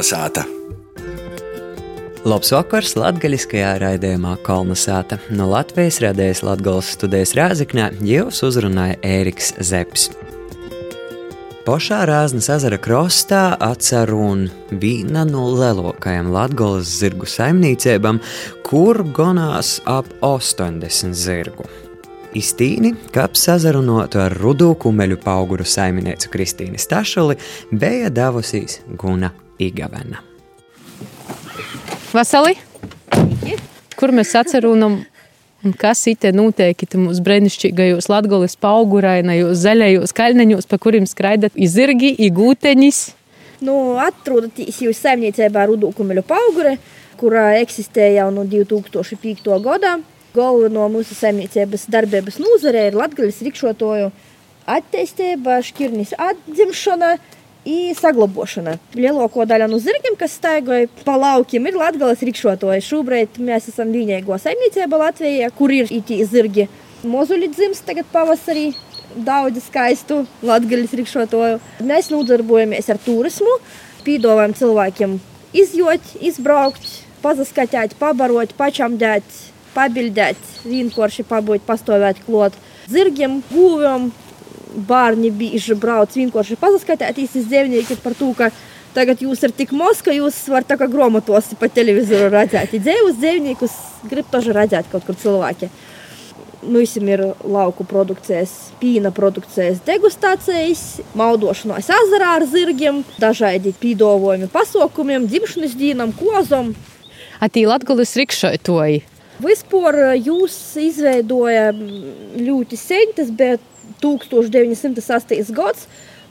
Kalnasāta! Labs vakars latgaļiskajā raidījumā Kalnasāta. No Latvijas radējas Latgales studijas Rāzikņā jūs uzrunāja Ēriks Zepsi. Pošā Rāznas ezera krostā atcer un viena no lielākajām Latgales zirgu saimniecībām, kur gonās ap 80 zirgu. Istīni, kap sazarunotu ar rudu kumeļu pauguru saimnieci Kristīnu Stašuli, bija davusīs Guna Igavena. Vasali, kur mēs atcerunam, un kas ite noteikti mūsu brēnišķīgajos latgoles paugurainajos zaļajos kaļneņos, pa kuriem skraidat izirgi, igūteņis. Nu, atrodaties jūs saimniecībā Rudūkumeļu paugure, kurā eksistē jau no 2005. gada. Galveno mūsu saimniecības darbības nozare ir latgaļas rikšotoju attīstība, šķirnis atdzimšana i saglabošana. Lielāko daļu no zirgiem, kas staigoja pa laukiem, ir latgaļas rikšotoji. Šobrīd mēs esam vienīgo saimniecība Latvijā, kur ir itī zirgi. Mozuļi dzimst tagad pavasarī, daudz skaistu latgaļas rikšotoju. Mēs nodarbojamies ar turismu, pīdovājam cilvēkiem izjot, izbraukt, pazaskatīt, pabarot, pačam dēt pabildēt, vienkārši pabūt, pastāvēt klāt. Zirgiem, gūviem, bērni bieži brauc vienkārši paskatīties uz dzīvniekiem par to, ka tagad jūs ir tik maz, ka jūs varat tā kā grāmatos pa televizoru redzēt. Dzīvus dzīvniekus grib toži redzēt kaut kur cilvēki. Mums ir lauku produkcijas, pīna produkcijas degustācijas, maudošanās ezerā ar zirgiem, dažādi pīdolojumi pasaukumiem, dzimšanas dienām, kozom. Atī Latgulis rikšoitoji. Vispār jūs izveidoja ļoti sen, tas bija 1908. gads,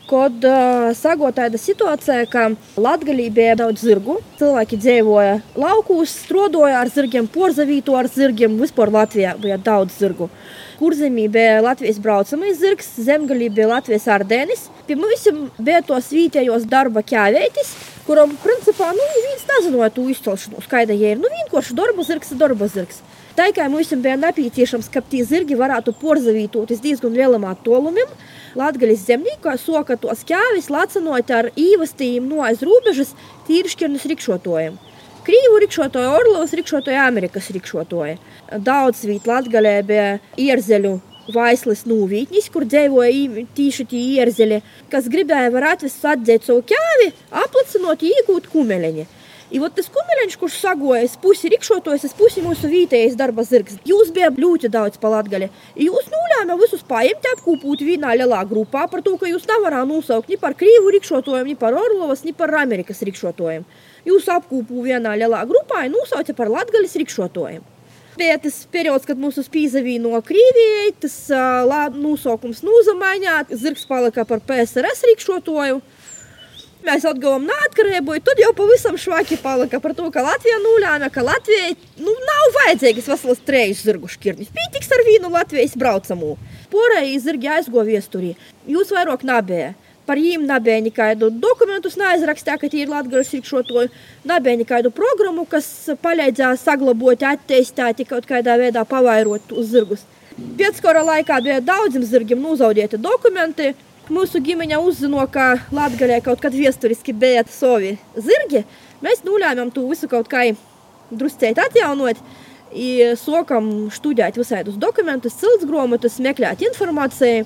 kad uh, sagot tāda situācija, ka Latvijā bija daudz zirgu. Cilvēki dzīvoja laukos, strodoja ar zirgiem, porzavīto ar zirgiem. Vispār Latvijā bija daudz zirgu. Kurzemī bija Latvijas braucamais zirgs, zemgalī bija Latvijas ardēnis. Pie mums bija tos vietējos darba ķēvētis, kuram principā nu, viens nezināja to izcelšanos, kāda ir. Nu, vienkārši darba zirgs ir darba zirgs. Kā mums bija nepieciešams, ka tie zirgi varētu porzavītoties diezgan lielam attālumam, Latvijas zemniekā soka tos ķēvis, lacinot ar īvastījumu no aiz robežas tīrišķirnes rikšotojiem. Krīvu rikšotoja, Orlovas rikšotoja, Amerikas rikšotoja. Daudz vīt Latgalē bija ierzeļu vaislis nūvītnis, kur dzīvoja tīši tie ierzeļi, kas gribēja var atvest atdzēt savu ķēvi, aplicinot iegūt kumeleņi. I vot tas kumeļš, kurš sagojas pusi rikšotojas, tas pusi mūsu vietējais darba zirgs. Jūs bijat ļoti daudz palatgaļa. Jūs nulēma visus paiemt apkūpūt vienā lielā grupā par to, ka jūs nevarā nosaukt ni par krīvu rikšotojumu, ni par Orlovas, ni par Amerikas rikšotojumu. Jūs apkūpū vienā lielā grupā un nosauca par latgaļas rikšotojumu bija tas periods, kad mūsu pīzavīja no Krievijas, tas uh, nosaukums nūzamaņā, zirgs palika par PSRS rīkšotoju. Mēs atguvām neatkarību, tad jau pavisam švaki palika par to, ka Latvija nulēma, ka Latvijai nu, nav vajadzīgas veselas trīs zirgu šķirnes. Pītiks ar vienu Latvijas braucamu. Porēji zirgi aizgo viesturī. Jūs vairāk nebija. Par viņiem nebija nekādu dokumentus, neaizrakstīja, ka tie ir Latvijas rīkšotoji. Nebija nekādu programmu, kas palīdzēja saglabāt, attīstīt, kaut kādā veidā pavairot uz zirgus. Pēckara laikā bija daudziem zirgiem nozaudēti dokumenti. Mūsu ģimene uzzināja, ka Latvijā kaut kad vēsturiski bija savi zirgi. Mēs nolēmām to visu kaut kā druscēt atjaunot. I sākam studēt visādus dokumentus, ciltsgrāmatas, meklēt informāciju.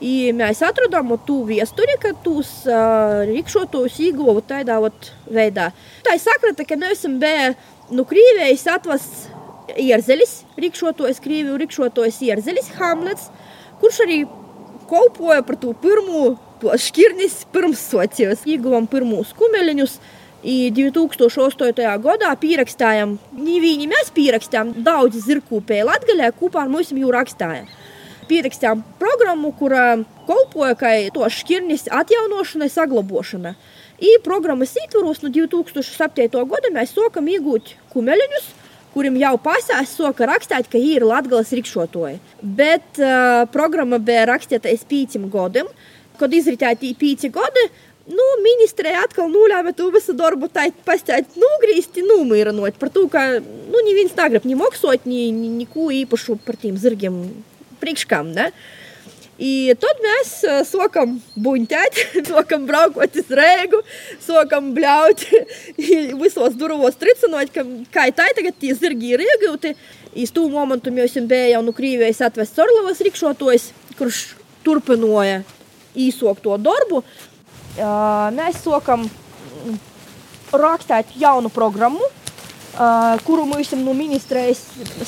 I mēs atradām to vēsturi, ka tos uh, rīkšotos ieguva tādā veidā. Tā ir sakrata, ka mēs esam bija no Krievijas atvests ierzelis, rīkšotos, Krieviju rīkšotos ierzelis Hamlets, kurš arī kolpoja par to pirmo šķirnis pirms socijas. Ieguvām pirmos kumeliņus. I 2008. gadā pierakstājām, viņi mēs pierakstījām daudz zirkūpēju Latgaļā, kopā ar mums jau rakstājām. Pierakstījām programmu, kurā kolpoja, ka to šķirnis atjaunošana, saglabošana. I programmas ietvaros no 2007. gada mēs sākam iegūt kumeļus, kuriem jau pasās soka rakstīt, ka ir Latvijas rikšotoji. Bet uh, programma bija rakstīta aiz pīcim gadiem, kad izritēja tī pīci gadi. Nu, ministrē atkal nulēma to visu darbu, tā pastāstīt, nogrīzti, numīranot par to, ka, nu, neviens negrib ni maksot, ni, ni, neko īpašu par tiem zirgiem priekškām, ne? I tad mēs uh, sākam buļķēt, sākam braukot uz rēgu, sākam bļaut visos durvos tricinot, ka kā tā tagad tie zirgi ir iegūti. Iz tū momentu mēs bijām jau no Krīvijas atvests Orlovas rikšotojs, kurš turpināja īsok to darbu. Uh, mēs sākam rakstīt jaunu programmu, uh, kuru mums no ministrijas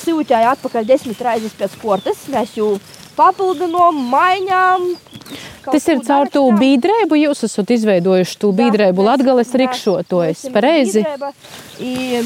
sūtīja atpakaļ desmit reizes pēc kortes. Mēs jau papildinām, maiņām. Tas ir caur to biedrību. Jūs esat izveidojuši to biedrību Latvijas rikšotojas. Pareizi.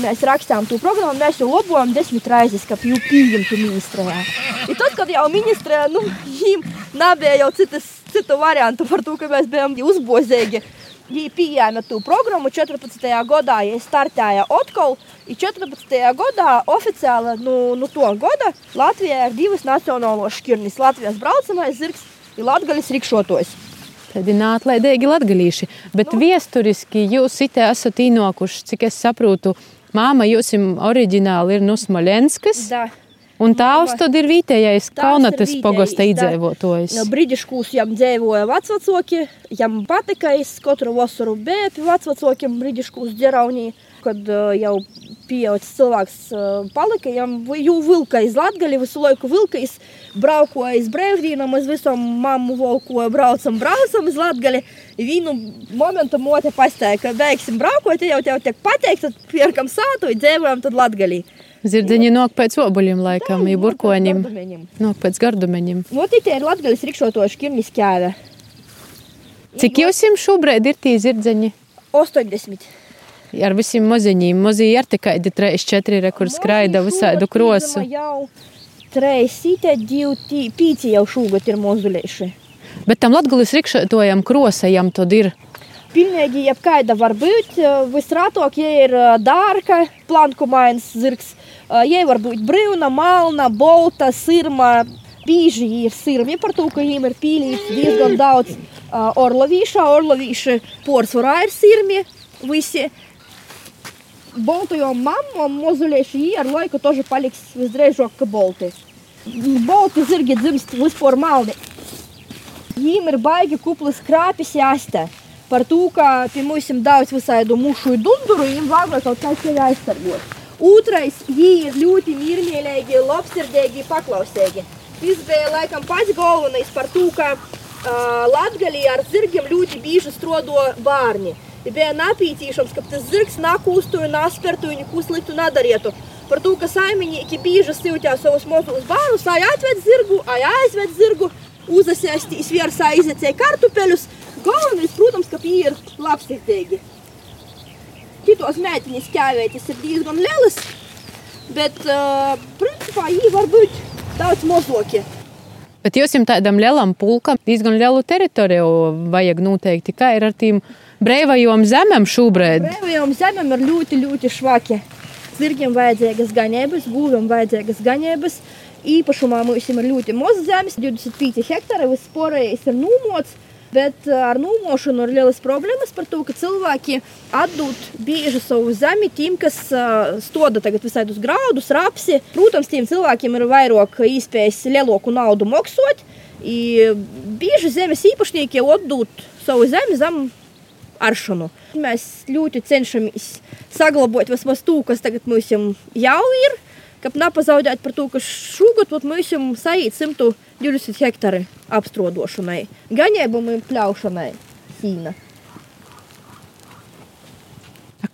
Mēs rakstām to programmu, mēs jau labojam desmit reizes, ka jau pieņemtu ministrijā. I tad, kad jau ministrijā, nu, viņiem nebija jau citas, citu variantu par to, ka mēs bijām uzbozīgi. Viņi pieņēma to programmu 14. gadā, ja startēja atkal. 14. gadā oficiāli no nu, nu to gada Latvijā ir divas nacionālos šķirnes - Latvijas braucamais zirgs un Latvijas rikšotojs. Tad ir neatlaidīgi latgalīši, bet no. viesturiski jūs itē esat īnokuši, cik es saprotu, māma jūs oriģināli ir no Smoļenskas. Da. Un tāvs tad ir vietējais Kaunatas pogosta iedzīvotājs. No brīdiškūs jam dzīvoja vecvecāki, jam patika, es katru vasaru bēju pie vecvecākiem brīdiškūs ģeraunī, kad jau pieaudzis cilvēks palika, jam jau vilka iz Latgali, visu laiku vilka, es braukoju iz brēvdīnam, es visam mammu volkoju, braucam, braucam iz Latgali. Vienu momentu mote pastāja, ka beigsim braukot, jau tev tiek pateikt, tad pierkam sātu, dzīvojam tad Latgalī. Zirdziņi nok pēc obuļiem, laikam, ir burkoņiem. Nok pēc gardumeņiem. Notītie ir latgaļas rikšotoši kirnis ķēve. Cik jūs jums šobrīd ir tī zirdziņi? 80. Ar visiem moziņiem. Mozī ir tikai 3, 4 rekur skraida visādu krosu. Jau 3, 2, 5 jau šogad ir mozulējuši. Bet tam latgaļas rikšotojam krosajam tad ir Pilnīgi jebkaida var būt. Visrātāk, ja ir dārka, plankumains zirgs, Jai var būt brīvna, melna, balta, sirma. Bieži ir sirmi par to, ka viņiem ir pīlīts diezgan daudz orlavīša. Orlavīši porcelāna ir sirmi. Visi baltajām mamām mazulieši ar laiku toži paliks visdrīzāk, ka balti. Balti zirgi dzimst vispār malni. Viņiem ir baigi kuplis krāpis jāsta. Par to, ka pie mums ir daudz visādu mušu un dunduru, viņiem vajag kaut kā ceļā aizsargāt. Otrais, viņi ir ļoti miermīlīgi, labsirdīgi, paklausīgi. Tas bija laikam pats galvenais par to, ka uh, Latgalī ar zirgiem ļoti bieži strodo bērni. Bija napītīšams, ka tas zirgs nakūstu un aspertu un neko sliktu nedarītu. Par to, ka saimnieki bieži siltā savus mozus bērnus, ai atved zirgu, ai aizved zirgu, uzasēstīs viersā izecēja kartupeļus, Galvenais, protams, ka viņi ir labsirdīgi. Kitos mētiņas ķēvētis ir diezgan lielas, bet uh, principā viņi var būt daudz mazākie. Bet jūs jums tādam lielam pulkam diezgan lielu teritoriju vajag noteikti. Kā ir ar tiem brīvajām zemēm šobrīd? Brīvajām zemēm ir ļoti, ļoti švaki. Zirgiem vajadzīgas ganības, gūviem vajadzīgas ganības. Īpašumā mums ir ļoti maz zemes, 25 hektāri, viss porējais ir nūmots. Bet eh, ar nūmošanu ir lielas problēmas par to, ka cilvēki atdod bieži savu zemi tiem, kas uh, stoda tagad visādus graudus, rapsi. Protams, tiem cilvēkiem ir vairāk iespējas lielāku naudu maksāt. Bieži zemes īpašnieki atdod savu zemi zem aršanu. Mēs ļoti cenšamies saglabāt vismaz to, kas tagad mums jau ir kab nepazaudēt par to, ka šogad mums saīt 120 hektāri apstrodošanai, gaņēbumiem pļaušanai sīna.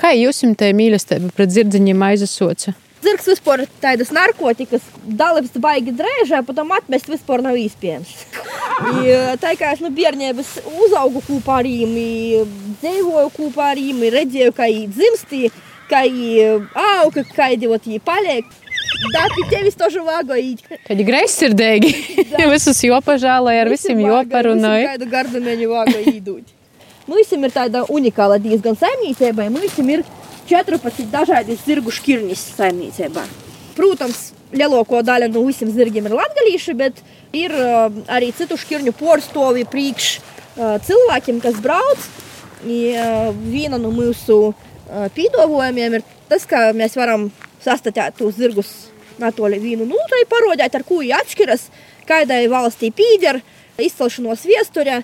Kā jūs tā mīlestība pret zirdziņiem aizasoca? Zirgs vispār ir tādas narkotikas, dalības baigi drēžē, potom atmest vispār nav iespējams. tā kā es no bērnības uzaugu kopā ar viņiem, dzīvoju kopā ar viņiem, redzēju, kā viņi dzimstīja, kā viņi auga, kā viņi paliek. Да, pie tevis to žuvāgo īt. Kad ir greizsirdīgi, visus jopažālēja, ar visiem joparunāja. Kādu gardumeņu vāgo īdūt. Mums ir tāda unikāla diezgan saimniecība, mums ir 14 dažādi zirgu šķirnis saimniecībā. Protams, lielāko daļu no visiem zirgiem ir latgalīši, bet ir uh, arī citu šķirņu porstovi priekš uh, cilvēkiem, kas brauc. Uh, viena no mūsu pīdovojumiem ir tas, ka mēs varam sastatīt tos zirgus Natoļi vienu nūtai parodēt, ar ko viņi atšķiras, kādai valstī pīder, izcelšanos viesturē.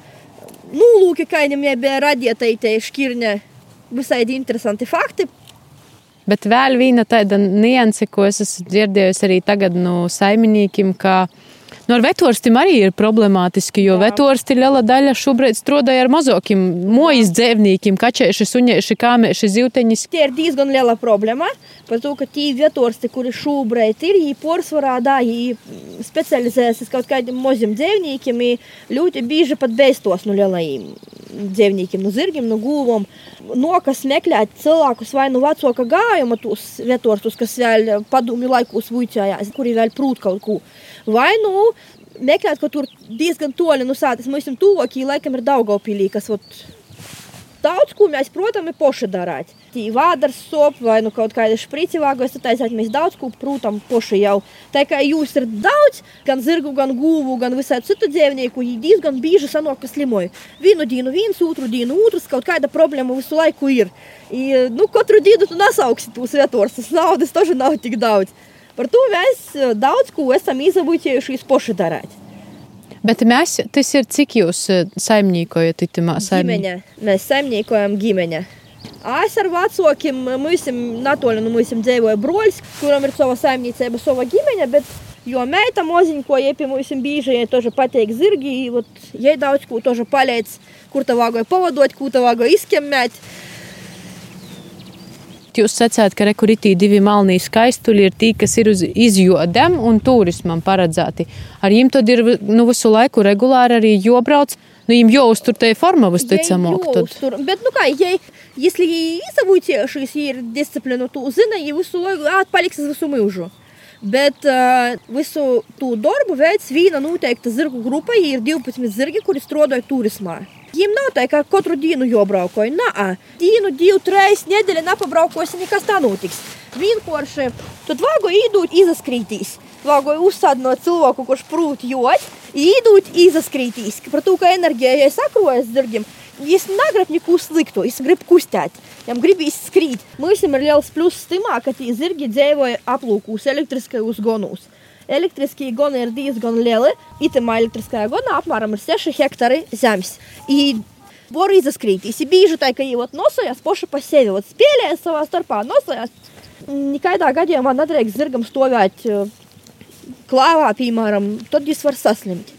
Nolūki, kā viņam bija radīta šķirne, visai interesanti fakti. Bet vēl viena tāda nianse, ko es esmu dzirdējusi arī tagad no saimniekiem, ka Nu, ar vetorstiem arī ir problemātiski, jo vetorsti liela daļa šobrīd strādāja ar mazākiem mojas dzīvniekiem, kačēši, suņēši, kāmēši, zivteņus. Tie ir diezgan liela problēma, ka tie vetorsti, kuri šobrīd ir, viņi dāji specializējas kaut kādiem maziem dzīvniekiem, ļoti bieži pat beistos no lielajiem dzīvniekiem, no zirgiem, no gūvom. Nokas meklēt cilvēkus vai nu vecāka gājuma tos vetorstus, kas vēl padomju laikos vuicājās, kuri vēl prūt kaut ko. Vai nu meklēt, ka tur diezgan toļi no sātas mums ir tuvākie, laikam ir Daugavpilī, kas ot, daudz ko mēs, protams, poši darāt. Vādars sop vai nu kaut kāda šprici vāgojas, tad taisāt mēs daudz ko, protams, poši jau. Tā kā jūs ir daudz, gan zirgu, gan gūvu, gan visādi citu dzīvnieku, viņi diezgan bieži sanāk, ka slimoja. Vienu dienu viens, otru dienu otrs, kaut kāda problēma visu laiku ir. I, nu, katru dienu tu nesauksi tos vietors, tas naudas tažu nav tik daudz. Par to mēs eh, daudz ko esam izabūķējušies poši darīt. Bet mēs, tas ir cik jūs eh, saimniekojat itamā saimniekojam? Mēs saimniekojam ģimeņa. Es ar vecākiem, natoli no mums dzīvoja broļs, kuram ir sava saimniecība, sava ģimeņa, bet jo meita moziņa, ko jie pie mums bīža, jai toža pateik zirgi, jai daudz ko toža palēc, kur tā vāgoja pavadot, kur tā vāgoja izkemmēt. Jūs sacījāt, ka rekuritī divi malnī skaistuļi ir tie, kas ir uz izjodam un turismam paredzēti. Ar viņiem tad ir nu, visu laiku regulāri arī jobrauc. Nu, viņam jāuztur tā forma, visticamāk. Bet, nu kā, ja, если izavūtiešīs, ja ir disciplinu, tu zina, ja visu laiku atpaliks uz visu mūžu. Bet uh, visu to darbu veids viena noteikta zirgu grupa, ja ir 12 zirgi, kuri strādāja turismā. Viņam nav tā, ka katru dienu jobraukoju. Nē, dienu, divu, trīs nedēļas nepabraukosi, nekas tā notiks. Vienkārši tad vāgo īdūt izaskrītīs. Vāgo uzsādinot cilvēku, kurš prūt jūt, īdūt izaskrītīs. Par to, ka enerģija, ja sakrojas zirgiem, Negrib neko sliktu, viņš grib kustēt, viņam gribīs skrīt. Mums ir liels pluss timā, ka tie zirgi dzīvoja aplūkos, elektriskajos gonos. Elektriskie goni ir diezgan lieli. Itamā elektriskajā gonā apmēram ir 6 hektāri zemes. I var izaskrītīs. Ir bieži tā, ka viņi nosojās paši pa sevi, spēlējas savā starpā, nosojās. Nekādā gadījumā nedrīkst zirgam stāvēt klāvā, piemēram, tad viņš var saslimt.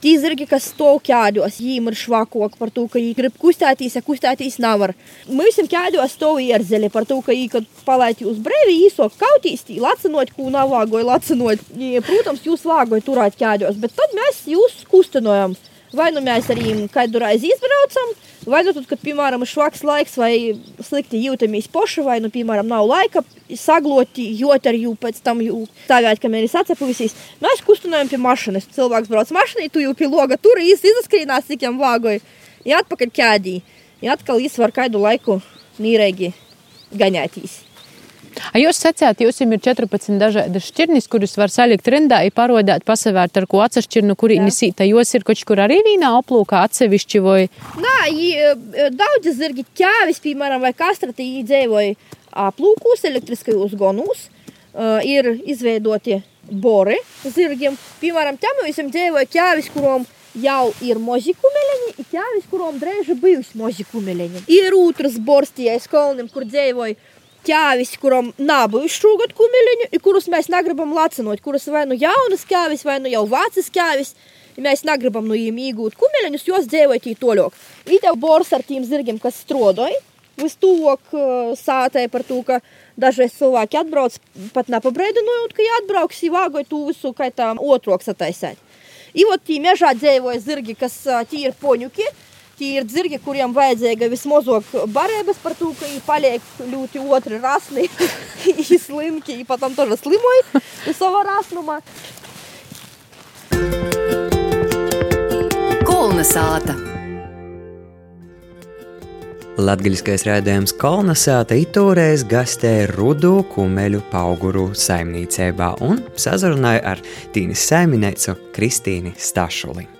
Tie zirgi, kas stāv ķēdos, viņiem ir švakok par to, ka viņi grib kustēties, ja kustēties nevar. Mēs esam ķēdos stāv ierzeli par to, ka viņi, kad palaid jūs brīvi, īsok kautīs, tī lacinot, ko nav vāgoja lacinot. Protams, jūs vāgoja turēt ķēdos, bet tad mēs jūs kustinojam. Vai nu mēs arī kādu reizi izbraucam, vai nu tad, kad, piemēram, ir švaks laiks vai slikti jūtamies poši, vai, nu, piemēram, nav laika sagloti, jot ar jū pēc tam jū stāvēt, kamēr ir sacepuvisīs. Mēs kustinājam pie mašinas. Cilvēks brauc mašinī, tu jau pie loga tur īsti izaskrīnās, cik jām vāgoja. Ja atpakaļ ķēdī. Ja atkal izvar kādu laiku nīrēgi gaņētīs. A jūs sacījāt, jums ir 14 dažādas šķirnes, kuras var salikt rindā, ja parodēt, pasavērt ar ko atsevišķirnu, kuri nesīta. Jūs ir kaut kur arī vīnā aplūkā atsevišķi vai? Nā, daudz zirgi ķēvis, piemēram, vai kastrati dzīvoja aplūkos, elektriskajos gonūs. Uh, ir izveidoti bori zirgiem. Piemēram, tam visam dzīvoja ķēvis, kurom jau ir mazi kumeleņi, ir ķēvis, kurom drēži bijusi mazi kumeleņi. Ir otrs borstījais kolnim, kur dzīvoja ķēvis, kuram nav bijuši šogad kumeliņi, kurus mēs negribam lacinot, kuras vai nu jaunas ķēvis, vai nu jau vecas ķēvis. Ja mēs negribam no viņiem iegūt kumeliņus, jos dzīvojot ītoļok. Ideja bors ar tiem zirgiem, kas strodoja, vistuvāk sātē par to, ka dažreiz cilvēki atbrauc, pat nepabrēdinojot, ka jāatbrauks, vāgoja to visu, kā tā otroks attaisēt. I vot tī mežā dzīvoja zirgi, kas tī ir poņuki, Tie ir zirgi, kuriem vajadzēja vismazāk barības par to, ka viņi paliek ļoti otri rasni, viņi slimki, viņi patam toža slimoja savā rasnumā. Kolnesāta. Latvijas rādījums Kolnesāta itūreiz gastēja Rudu kumeļu pauguru saimniecībā un sazrunāja ar Tīnas saiminēcu Kristīni Stašuli.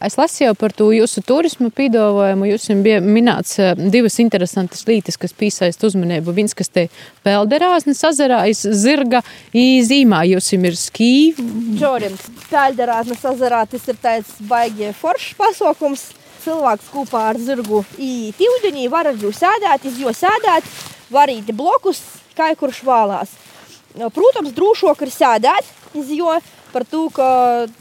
Es lasīju par to jūsu turismu pīdāvājumu. Jūs bija minēts eh, divas interesantas lietas, kas piesaista uzmanību. Viens, kas te pelderāznes ezerā, iz zirga īzīmā, jūs ir skīvi. Džorins, pelderāznes ezerā tas ir tāds baigi foršs pasaukums. Cilvēks kopā ar zirgu īet ūdenī, var ar viņu sēdēt, iz jo sēdēt, varīt blokus, kā kurš vēlās. Protams, drošāk ir sēdēt, iz jo sēdēt par to, ka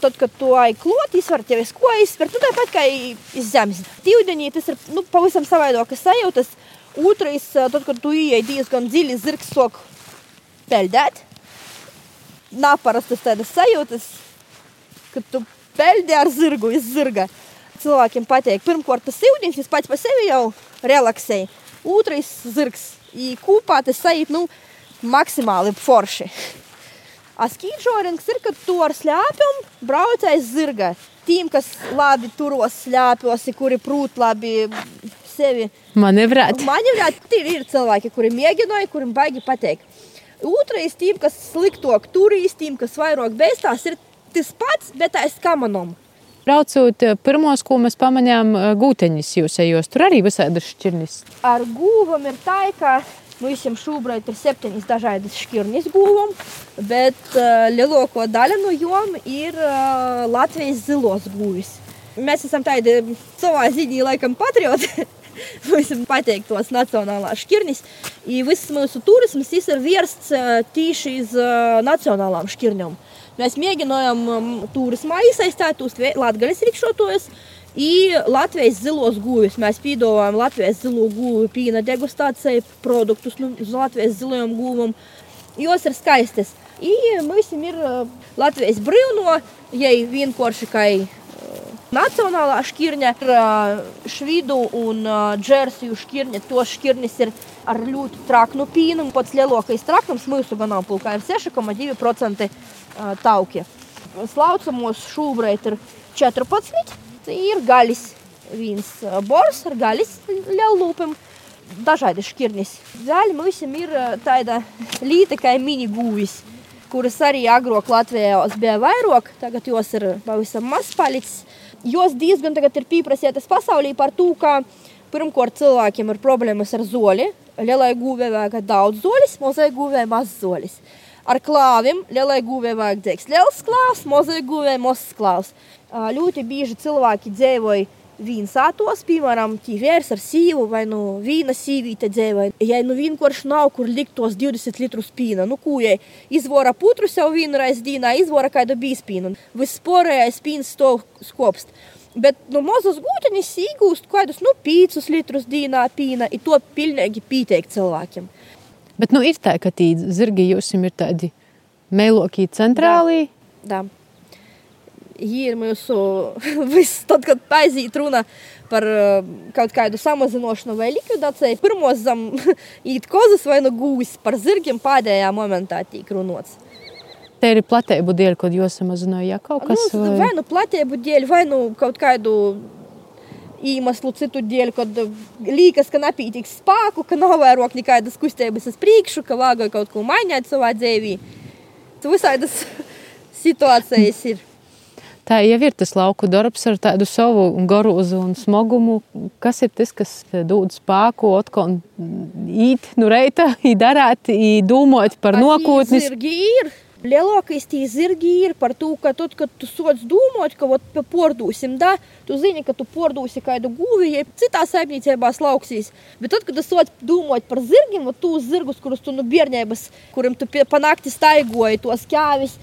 tad, kad tu aiklot, izvar tevi skojas, par to tāpat kā iz zemes. Tīvdenī tas ir nu, pavisam savaidokas sajūtas. Otrais, tad, kad tu ieej diezgan dziļi, zirgs sok peldēt. Naparastas tādas sajūtas, kad tu peldē ar zirgu, iz zirga. Cilvēkiem patīk. Pirmkārt, tas ūdens, viņš pats par sevi jau relaksē. Otrais zirgs, kopā tas sajūt, nu, maksimāli forši. A skīdžorings ir, kad tu ar slēpjum brauc aiz zirga. Tiem, kas labi turos slēpjos, kuri prūt labi sevi manevrēt. Manevrēt, tie ir cilvēki, kuri mēģināja, kuriem baigi pateikt. Otrais, tiem, kas sliktok turīs, tiem, kas vairāk beistās, ir tas pats, bet aiz kamanom. Braucot eh, pirmos, ko mēs pamanījām, eh, gūteņus jūs ejos. Tur arī visādi šķirnis. Ar gūvam ir tā, ka Mums šobrīd ir septiņas dažādas šķirnes gūvam, bet uh, lielāko daļu no jom ir uh, Latvijas zilos gūvis. Mēs esam tādi savā ziņā, laikam, patrioti. Mums patīk tos nacionālās šķirnes. Viss mūsu turisms ir vērsts uh, tieši uz uh, nacionālām šķirnēm. Mēs mēģinājām um, turismā iesaistīt tos latgaļas rikšotojus. И Latvijas zilos guvis. Mēs piedāvājam Latvijas zilo guvu pīna degustāciju produktus nu, uz Latvijas zilajām guvām. Jos ir skaistas. I mums ir Latvijas brīvno, ja vienkārši kā nacionālā šķirne, ir švidu un džersiju šķirne. To šķirnes ir ar ļoti traknu pīnu. Pats lielākais traknums mūsu ganāmpulkā ir 6,2% tauki. Slaucamos šobrīd ir 14 ir gaļas. Viens bors ar gaļas lielūpam, dažādi šķirnes. Vēl mums ir tāda līta kā mini gūvis, kuras arī agrāk Latvijā bija vairāk, tagad jos ir pavisam maz palicis. Jos diezgan tagad ir pieprasītas pasaulī par to, ka pirmkārt cilvēkiem ir problēmas ar zoli. Lielai gūvē vajag daudz zolis, mazai gūvē maz zolis. Ar klāviem lielai gūvē vajag dzēks liels klāvs, mazai gūvē mazs klāvs. Ļoti bieži cilvēki dzīvoja vīnsātos, piemēram, tīvērs ar sīvu vai nu vīna sīvīte dzīvoja. Ja nu vienkārši nav, kur likt tos 20 litrus pīna, nu kūjai izvora putru sev vienu reizi dīnā, izvora kādu bīspīnu. Visporējais pīns to skopst. Bet nu, mazas gūteņas iegūst kādus nu, 5 litrus dienā pīna, un to pilnīgi pietiek cilvēkiem. Bet nu, ir tā, ka tī zirgi jums ir tādi mēlokī centrālī. Da. Da ir mūsu viss, tad, kad aiziet runa par uh, kaut kādu samazināšanu vai likvidāciju, pirmos zem īt kozas vai nu gūs par zirgiem pēdējā momentā tiek runots. Te ir platība dēļ, kad jūs samazināja ja, kaut kas nu, vai... nu platību dēļ, vai nu kaut kādu iemeslu citu dēļ, kad liekas, ka nepītīgs spēku, ka nav vairāk nekādas kustības uz priekšu, ka vāga kaut ko mainīt savā dzīvī. Visādas situācijas ir tā jau ir tas lauku darbs ar tādu savu garuzu un smagumu. Kas ir tas, kas dod spēku, atkal īt, nu reita, darāt, domāt par nākotni? Lielākais tie zirgi ir par to, ka tad, kad tu sots domāt, ka vat pārdūsim, da, tu zini, ka tu pārdūsi kādu guvi, ja citā saimniecībā lauksīs. Bet tad, kad tu sots domāt par zirgiem, vat tos zirgus, kurus tu no nu bērnības, kuriem tu panākti staigoji, tos kēvis,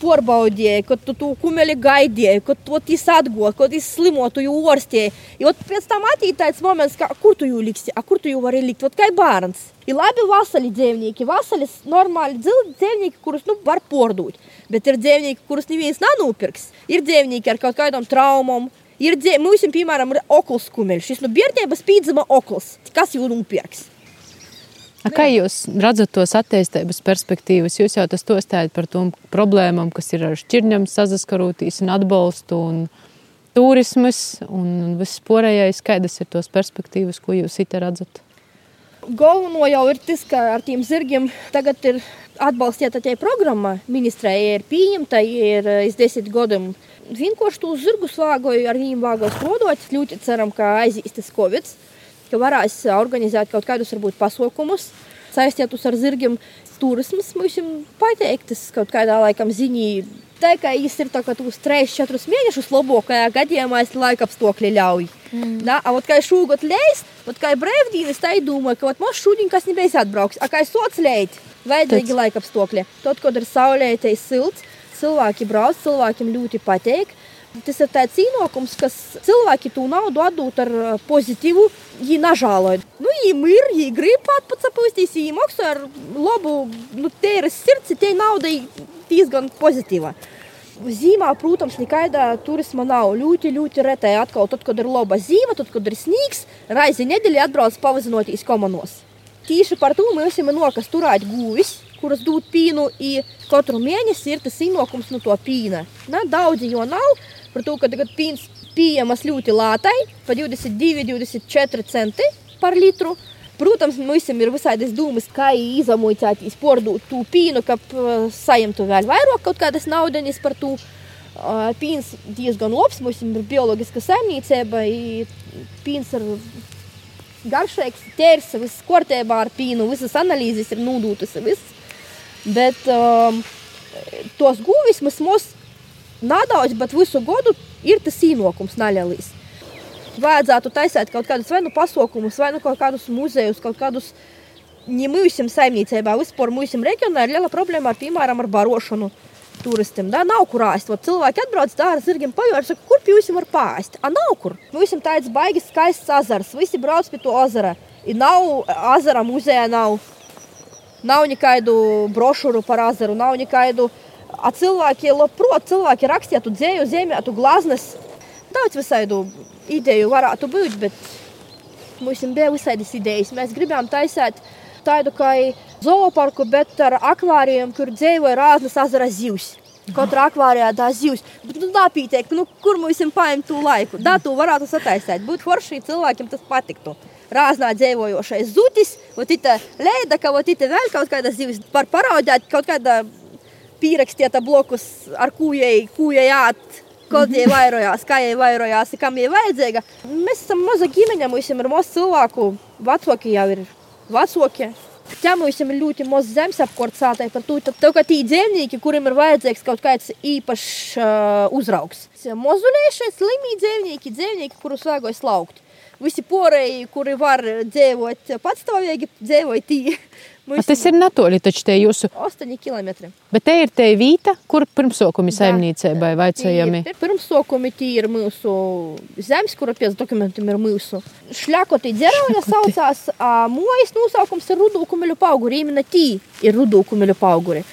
porbaudīji, kad tu to kumeli gaidīji, kad to tīs atgūti, kad tīs slimotu jū orstīji. I ot pēc tam attīstīts moments, ka, kur tu jū liksi, a kur tu jū vari likt, ot kā bērns. Ir labi vasali dzīvnieki, vasali normāli dzīvnieki, kurus nu, var pārdot. Bet ir dzīvnieki, kurus neviens nenopirks. Ir dzīvnieki ar kaut kādām traumām. Ir dzīvnieki, mums, piemēram, ir okls kumeļš. Šis nu bērnības pīdzama okls. Kas jū nopirks? A, kā jūs redzat tos attīstības perspektīvas? Jūs jau tas stājat par tām problēmām, kas ir ar šķirņiem sazaskaroties un atbalstu un turismas un viss porējais. Kādas ir tos perspektīvas, ko jūs it redzat? Galveno jau ir tas, ka ar tiem zirgiem tagad ir atbalstiet tie programma ministrēja ir pieņemta, ir iz desmit gadiem. Vienkārši tos zirgus vāgoju, ar viņiem vāgoju strodot. Ļoti ceram, ka aizies tas Covid, ka varēs organizēt kaut kādus varbūt pasaukumus saistītus ar zirgiem. Turisms mums ir pateiktas kaut kādā laikam ziņā. Tā kā viņš ir tagad uz 3-4 mēnešus labākajā gadījumā, es laika apstākļi ļauj. Mm. Da, a, ot, kā šogad leist, ot, kā brīvdienas, tā ir doma, ka ot, mums šodien kas nebeigs atbrauks. A, kā sots leid, vajadzīgi laika apstākļi. Tad, kad ir saulē, tai silts, cilvēki brauc, cilvēkiem ļoti patīk. Tas ir tāds ienākums, kas cilvēki to naudu atdod ar pozitīvu, viņi nažāloja. Nu, viņi ir, viņi grib atpūsties, viņi maksā ar labu, nu, tēras sirds, tie naudai diezgan pozitīva. Zīmā, protams, nekāda turisma nav. Ļoti, ļoti retai atkal, tad, kad ir laba zīme, tad, kad ir sniegs, reizi nedēļā atbrauc pavazinoties komanos. Tieši par to mēs esam nokas turēt guvis, kuras dod pīnu, un katru mēnesi ir tas ienākums no to pīna. Na, daudzi jau nav, par to, ka tagad pīns pieejamas ļoti lētai, pa 22, 24 centi par litru. Protams, mums ir visādas domas, kā izamūcēties, pārdot to pīnu, ka saimtu vēl vairāk kaut kādas naudas par to. Pīns diezgan labs, mums ir bioloģiska saimniecība, pīns ir garšīgs, tērs, viss kārtībā ar pīnu, visas analīzes ir nodūtas, viss. Bet um, tos guvis mums nedaudz, bet visu gadu ir tas īnokums nelielīs vajadzētu taisīt kaut kādus vai nu pasaukumus, vai nu kaut kādus muzejus, kaut kādus. Ja mūsim saimniecībā, vispār mūsim reģionā ir liela problēma ar, piemēram, ar barošanu turistiem. Da, nav kur ēst. Cilvēki atbrauc ar zirgiem pajūri, saka, kur jūs var pāst? A, nav kur. Mums ir tāds baigas skaists ezers, visi brauc pie to ezera. I nav ezera muzeja, nav, nav nekādu brošūru par ezeru, nav nekādu. A cilvēki, labprāt, cilvēki rakstītu dzēju, zemētu glaznes, daudz visādu ideju varētu būt, bet mums bija visādas idejas. Mēs gribējām taisīt tādu kā zooparku, bet ar akvāriem, kur dzīvoja rāznas ezera zivs. Katrā akvārijā tā zivs. Bet, nu, tā pīteik, nu, kur mums ir paņemt to laiku? Tā tu varētu sataisīt. Būtu forši cilvēkiem tas patiktu. Rāznā dzīvojošais zutis, ot ita leida, ka ita vēl kaut kāda zivs var paraudēt, kaut kāda pīrakstieta blokus ar kūjai, kūjai āt Kaut kā vairojās, kā jau vairojās, kam ir vajadzīga. Mēs esam maza ģimene, mums ir maz cilvēku, vecāki jau ir vecāki. Ķēmuļiem ir ļoti maz zemes apkārtsātai par to, tev, ka tī dzīvnieki, kuriem ir vajadzīgs kaut kāds īpašs uh, uzraugs. Mozulējušie, slimīgi dzīvnieki, dzīvnieki, kurus vajag slaukt. Visi porēji, kuri var dzīvot patstāvīgi, dzīvoja tī. Mums tas ir natūrāli, taču te jūsu 8 km. Bet te ir te vīta, kur pirmsokumi saimniecībai vaicājami. Pirmsokumi tie ir mūsu zemes, kura pēc dokumentiem ir mūsu. Šļakoti dzerauja saucās, mojas nosaukums ir rudūkumeļu pauguri, imena tī ir rudūkumeļu pauguri.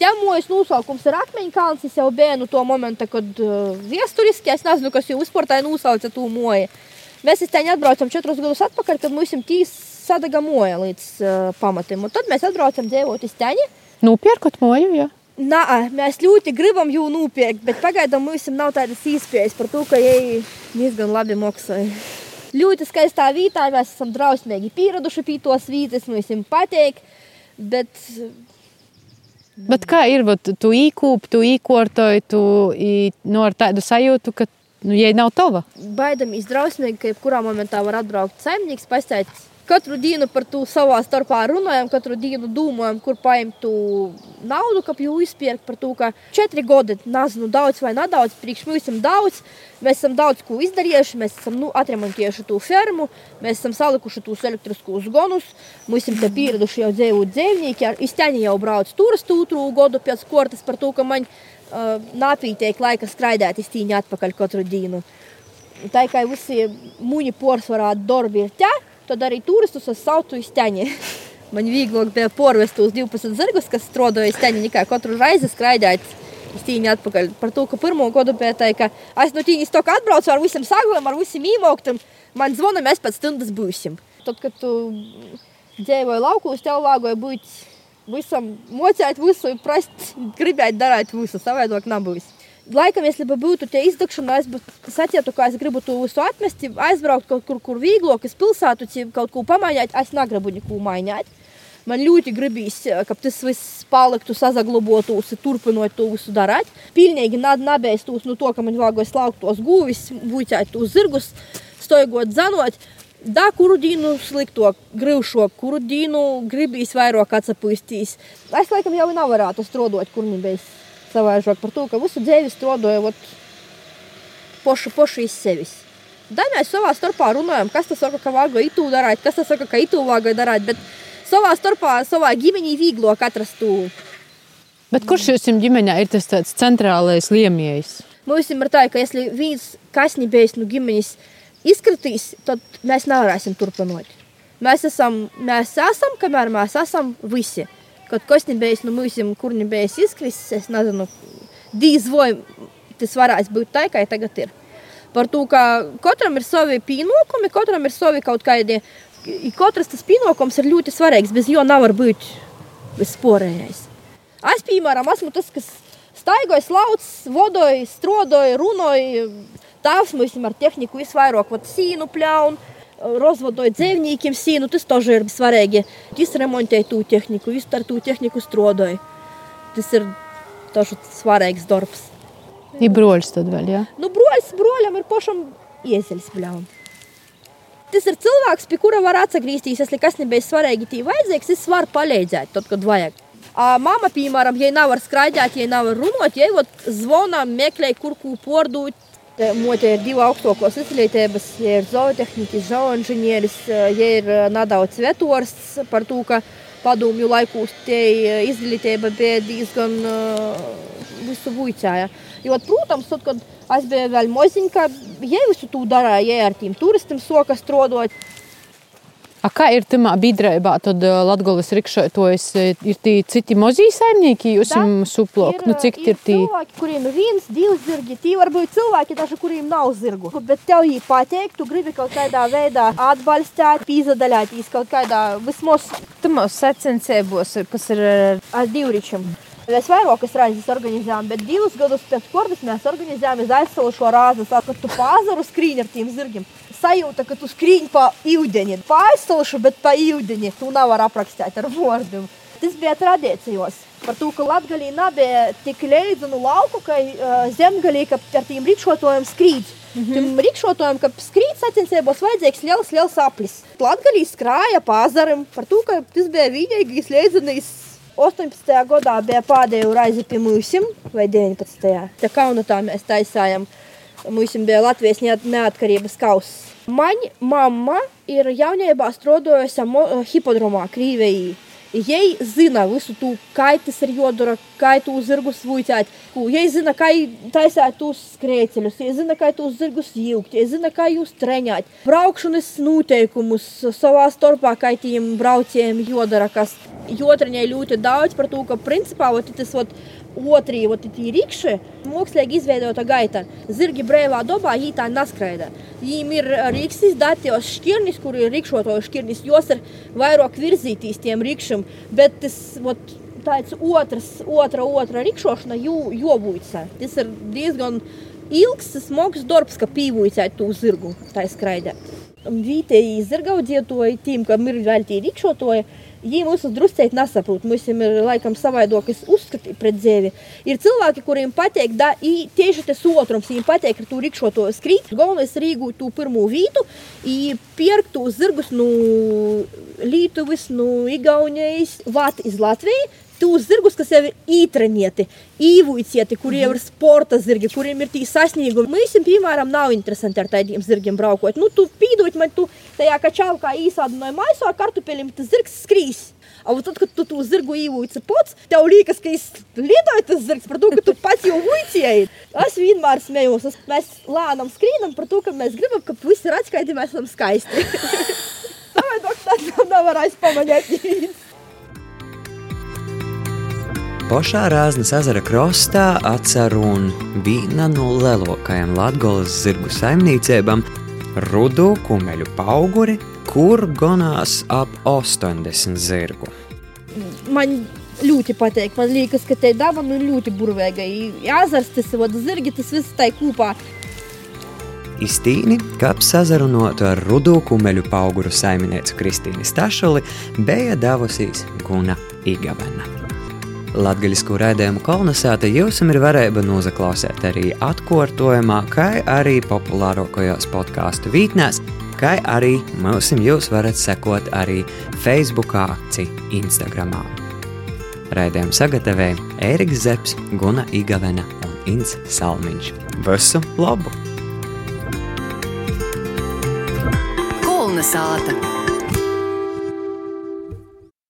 Ķemojas nosaukums ir akmeņkalns, es jau biju no to momenta, kad viesturiski, es nezinu, kas jau uzsportāja nosauca to moju. Mēs te atbraucam četrus gadus atpakaļ, kad mums ir tīs sadaga moja līdz uh, pamatiem. Un tad mēs atbraucam dzīvot uz teņa. Nopērkot moju, jā. Nā, mēs ļoti gribam jau nopirkt, bet pagaidām mums nav tādas iespējas par to, ka viņi diezgan labi maksāja. Ļoti skaistā vietā, mēs esam drausmīgi pieraduši pie tos vietas, mums patīk, bet Bet kā ir, vat, tu īkūpi, tu īkortoji, tu no nu, ar tādu sajūtu, ka, nu, ja nav tava? Baidam izdrausmīgi, ka jebkurā momentā var atbraukt saimnieks, pastāstīt Katru dienu par to savā starpā runājam, katru dienu domājam, kur paņemt to naudu, kā jau izpirkt. Par to, ka četri gadi, nezinu, daudz vai nedaudz, priekš mums ir daudz. Mēs esam daudz ko izdarījuši, mēs esam nu, atremontējuši to fermu, mēs esam salikuši tos elektriskos gonus, mums ir pieraduši jau dzīvot dzīvnieki. Izteņi jau brauc turistu otru gadu pēc kortes par to, ka man uh, nāpītiek laika skraidēt iztīņi atpakaļ katru dienu. Tā kā visi muņi porcelāna darbi ir tie tad arī turistus es saucu izteņi. Man vieglāk bija porvest uz 12 zirgus, kas strādāja izteņi, nekā katru reizi skraidēt. Es tīņu atpakaļ par to, ka pirmo gadu bija tā, ka es no tīņas to, ka atbraucu ar visiem saguliem, ar visiem īmoktam, man zvana, mēs pēc stundas būsim. Tad, kad tu dzīvoji laukos, tev lāgoja būt visam mocēt visu, prast, gribēt darīt visu, savādāk nebūs. Laikam, ja būtu tie izdegšana, es saprotu, ka es gribu to visu atmest, aizbraukt kaut kur, kur vieglāk, es pilsētu kaut ko pamainīt. Es negribu neko mainīt. Man ļoti gribīs, ka tas viss paliktu, sazaglobotos, turpinot to visu darīt. Pilnīgi nabēstos no to, ka man vajag slaukt tos guvis, buļķēt tos zirgus, stoigot, zanot. Da, kuru dienu slikto, grūšo, kuru dienu gribīs vairāk atsapūstīs. Es laikam jau nevarētu strādāt, kur nebija savaižāk par to, ka visu dzīvi strādāju pošu, pošu iz sevis. Da mēs savā starpā runājam, kas tas saka, ka vāga itū darīt, kas tas saka, ka itū vāga darīt, bet savā starpā, savā ģimenī vieglo atrast to. Bet kurš jums ģimenē ir tas centrālais liemējs? Mums ir tā, ka, ja viens kasnībējs no ģimenes izkritīs, tad mēs nevarēsim turpināt. Mēs esam, mēs esam, kamēr mēs esam visi. Kad kasnībējs no mums, kur nebijis izkritis, es nezinu, dīz vai tas varēs būt tā, kā tagad ir. Par to, ka katram ir savi pienākumi, katram ir savi kaut kādi katrs tas pienākums ir ļoti svarīgs, bez jo nevar būt vispārējais. Es, piemēram, esmu tas, kas staigoja, slauc, vodoja, strodoja, runoja. Tēvs mums ar tehniku visvairāk sīnu pļaunu, rozvodoja dzīvniekiem sīnu, tas тоже ir svarīgi. Viņš remontēja to tehniku, viņš ar to tehniku strodoja. Tas ir tas svarīgs darbs. Ir broļs tad vēl, jā? Ja? Nu, broļs, broļam ir pašam iezeļs pļaunu tas ir cilvēks, pie kura var atgriezties. Ja kas nebija svarīgi, tī vajadzīgs, es varu palīdzēt, tad, kad vajag. Mama, piemēram, ja nav skraidīt, ja nav runāt, ja zvana, meklē, kur ko pārdot. Mote ir divi augstākos izglītības, ja ir zootehniķis, zooinženieris, ja ir nedaudz vetors par to, ka padomju laikos tie izglītība bija diezgan visu vuicāja. Jo, protams, tad, kad Es biju vēl maziņa, ja visu to darīju, ja ar tiem turistiem soka strādājot. A kā ir tamā biedrībā, tad Latvijas rikšotojas ir tie citi mazie saimnieki, jūs jums suplok? Nu, cik ir, ir tie? Cilvēki, kuriem ir viens, divi zirgi, tie var būt cilvēki, daži, kuriem nav zirgu. Bet tev jī pateikt, tu gribi kaut kādā veidā atbalstīt, pīzadaļāties kaut kādā vismaz. Tamos sacensībos, kas ir ar divričiem. Mēs vairākas reizes organizējām, bet divus gadus pēc kordas mēs organizējām aizsaušo rāzi, kad tu pāzaru skrīni ar tiem zirgiem. Sajūta, ka tu skrīni pa ūdeni, pa aizsaušu, bet pa ūdeni. Tu nevar aprakstīt ar vārdiem. Tas bija tradīcijos. Par to, ka Latvijā nebija tik leidzinu lauku, ka uh, zemgalī, ka ar tiem rikšotājiem skrīt. Mm -hmm. Tam rikšotājiem, ka skrīt sacensībos vajadzīgs liels, liels aplis. Latvijā skrāja pāzaram par to, ka tas bija vienīgais leidzinājums 18. gadā bija pēdējo reizi pie mums, vai 19. Tā kaunatā mēs taisājām. Mums bija Latvijas neatkarības kausa. Mana mamma ir jaunībā strādājusi hipodromā Krīvijā. Jei zina visu to, kā tas ir jādara, kā tu zirgus vuicēt. Jei zina, kā taisīt tos skrēceļus, jei zina, kā tos zirgus jūgt, jei zina, kā jūs treņāt. Braukšanas noteikumus savā starpā, kā tiem braucējiem jādara, kas jotreņai ļoti daudz par to, ka principā tas vat, Otrī, ot, tī rikši, mākslīgi izveidota gaita. Zirgi brīvā dabā viņi tā neskraida. Viņiem ir rīksis datos šķirnis, kur ir rikšotoju šķirnis, jos ir vairāk virzītīs tiem rikšiem, bet tas, ot, tāds otrs, otra, otra rikšošana jobūca. Tas ir diezgan ilgs, smags darbs, ka pīvūcēt to zirgu tā skraidē. Vietēji zirgaudzētoji, tiem, kam ir vēl tie rikšotoji, Viņi mūsu drusceļi nesaprot. Mums ir laikam savaidokas uzskati pret dzīvi. Ir cilvēki, kuriem patīk, da, tieši tas otrums, viņiem patīk ar to rikšoto skrīt. Galvenais ir iegūt to pirmo vītu, pirkt tos zirgus no Lietuvas, no Igaunijas, vāt iz Latviju tos zirgus, kas jau ir ītrenieti, īvuicieti, kuriem ir sporta zirgi, kuriem ir tī sasniegumi. Mēs, piemēram, nav interesanti ar tādiem zirgiem braukot. Nu, tu pīdot man, tu tajā kačalkā īsādinoja maiso ar kartupeļiem, tas zirgs skrīs. A tad, kad tu to zirgu īvoci pats, tev liekas, ka es lietoju tas zirgs par to, ka tu pats jau vuicēji. Es vienmēr smējos, mēs lēnām skrīnam par to, ka mēs gribam, ka visi ir atskaiti, mēs esam skaisti. Vai doktor, nevar aizpamanīt. Pošā Rāznas ezera krastā atcer un viena no lielākajām Latvijas zirgu saimniecībām - Rudu kumeļu pauguri, kur gonās ap 80 zirgu. Man ļoti patīk. Man liekas, ka te daba nu ļoti burvīga. Jāzars tas ir zirgi, tas viss tā kopā. iztīni, kap sazarunotu ar rudu kumeļu pauguru saimnieci Kristīnu Stašuli, bija davusīs Guna Igavena. Latvijas raidījumu kolonizēta jums ir varēja noklausīt arī atkārtojumā, kā arī populārākajos podkāstu vītnēs, kā arī mums jūs varat sekot arī Facebook, Instagram. Raidījumu sagatavoja Ēriks Zepsi, Guna Igavena un Inns Salmiņš. Visu labu! Kolonizēta!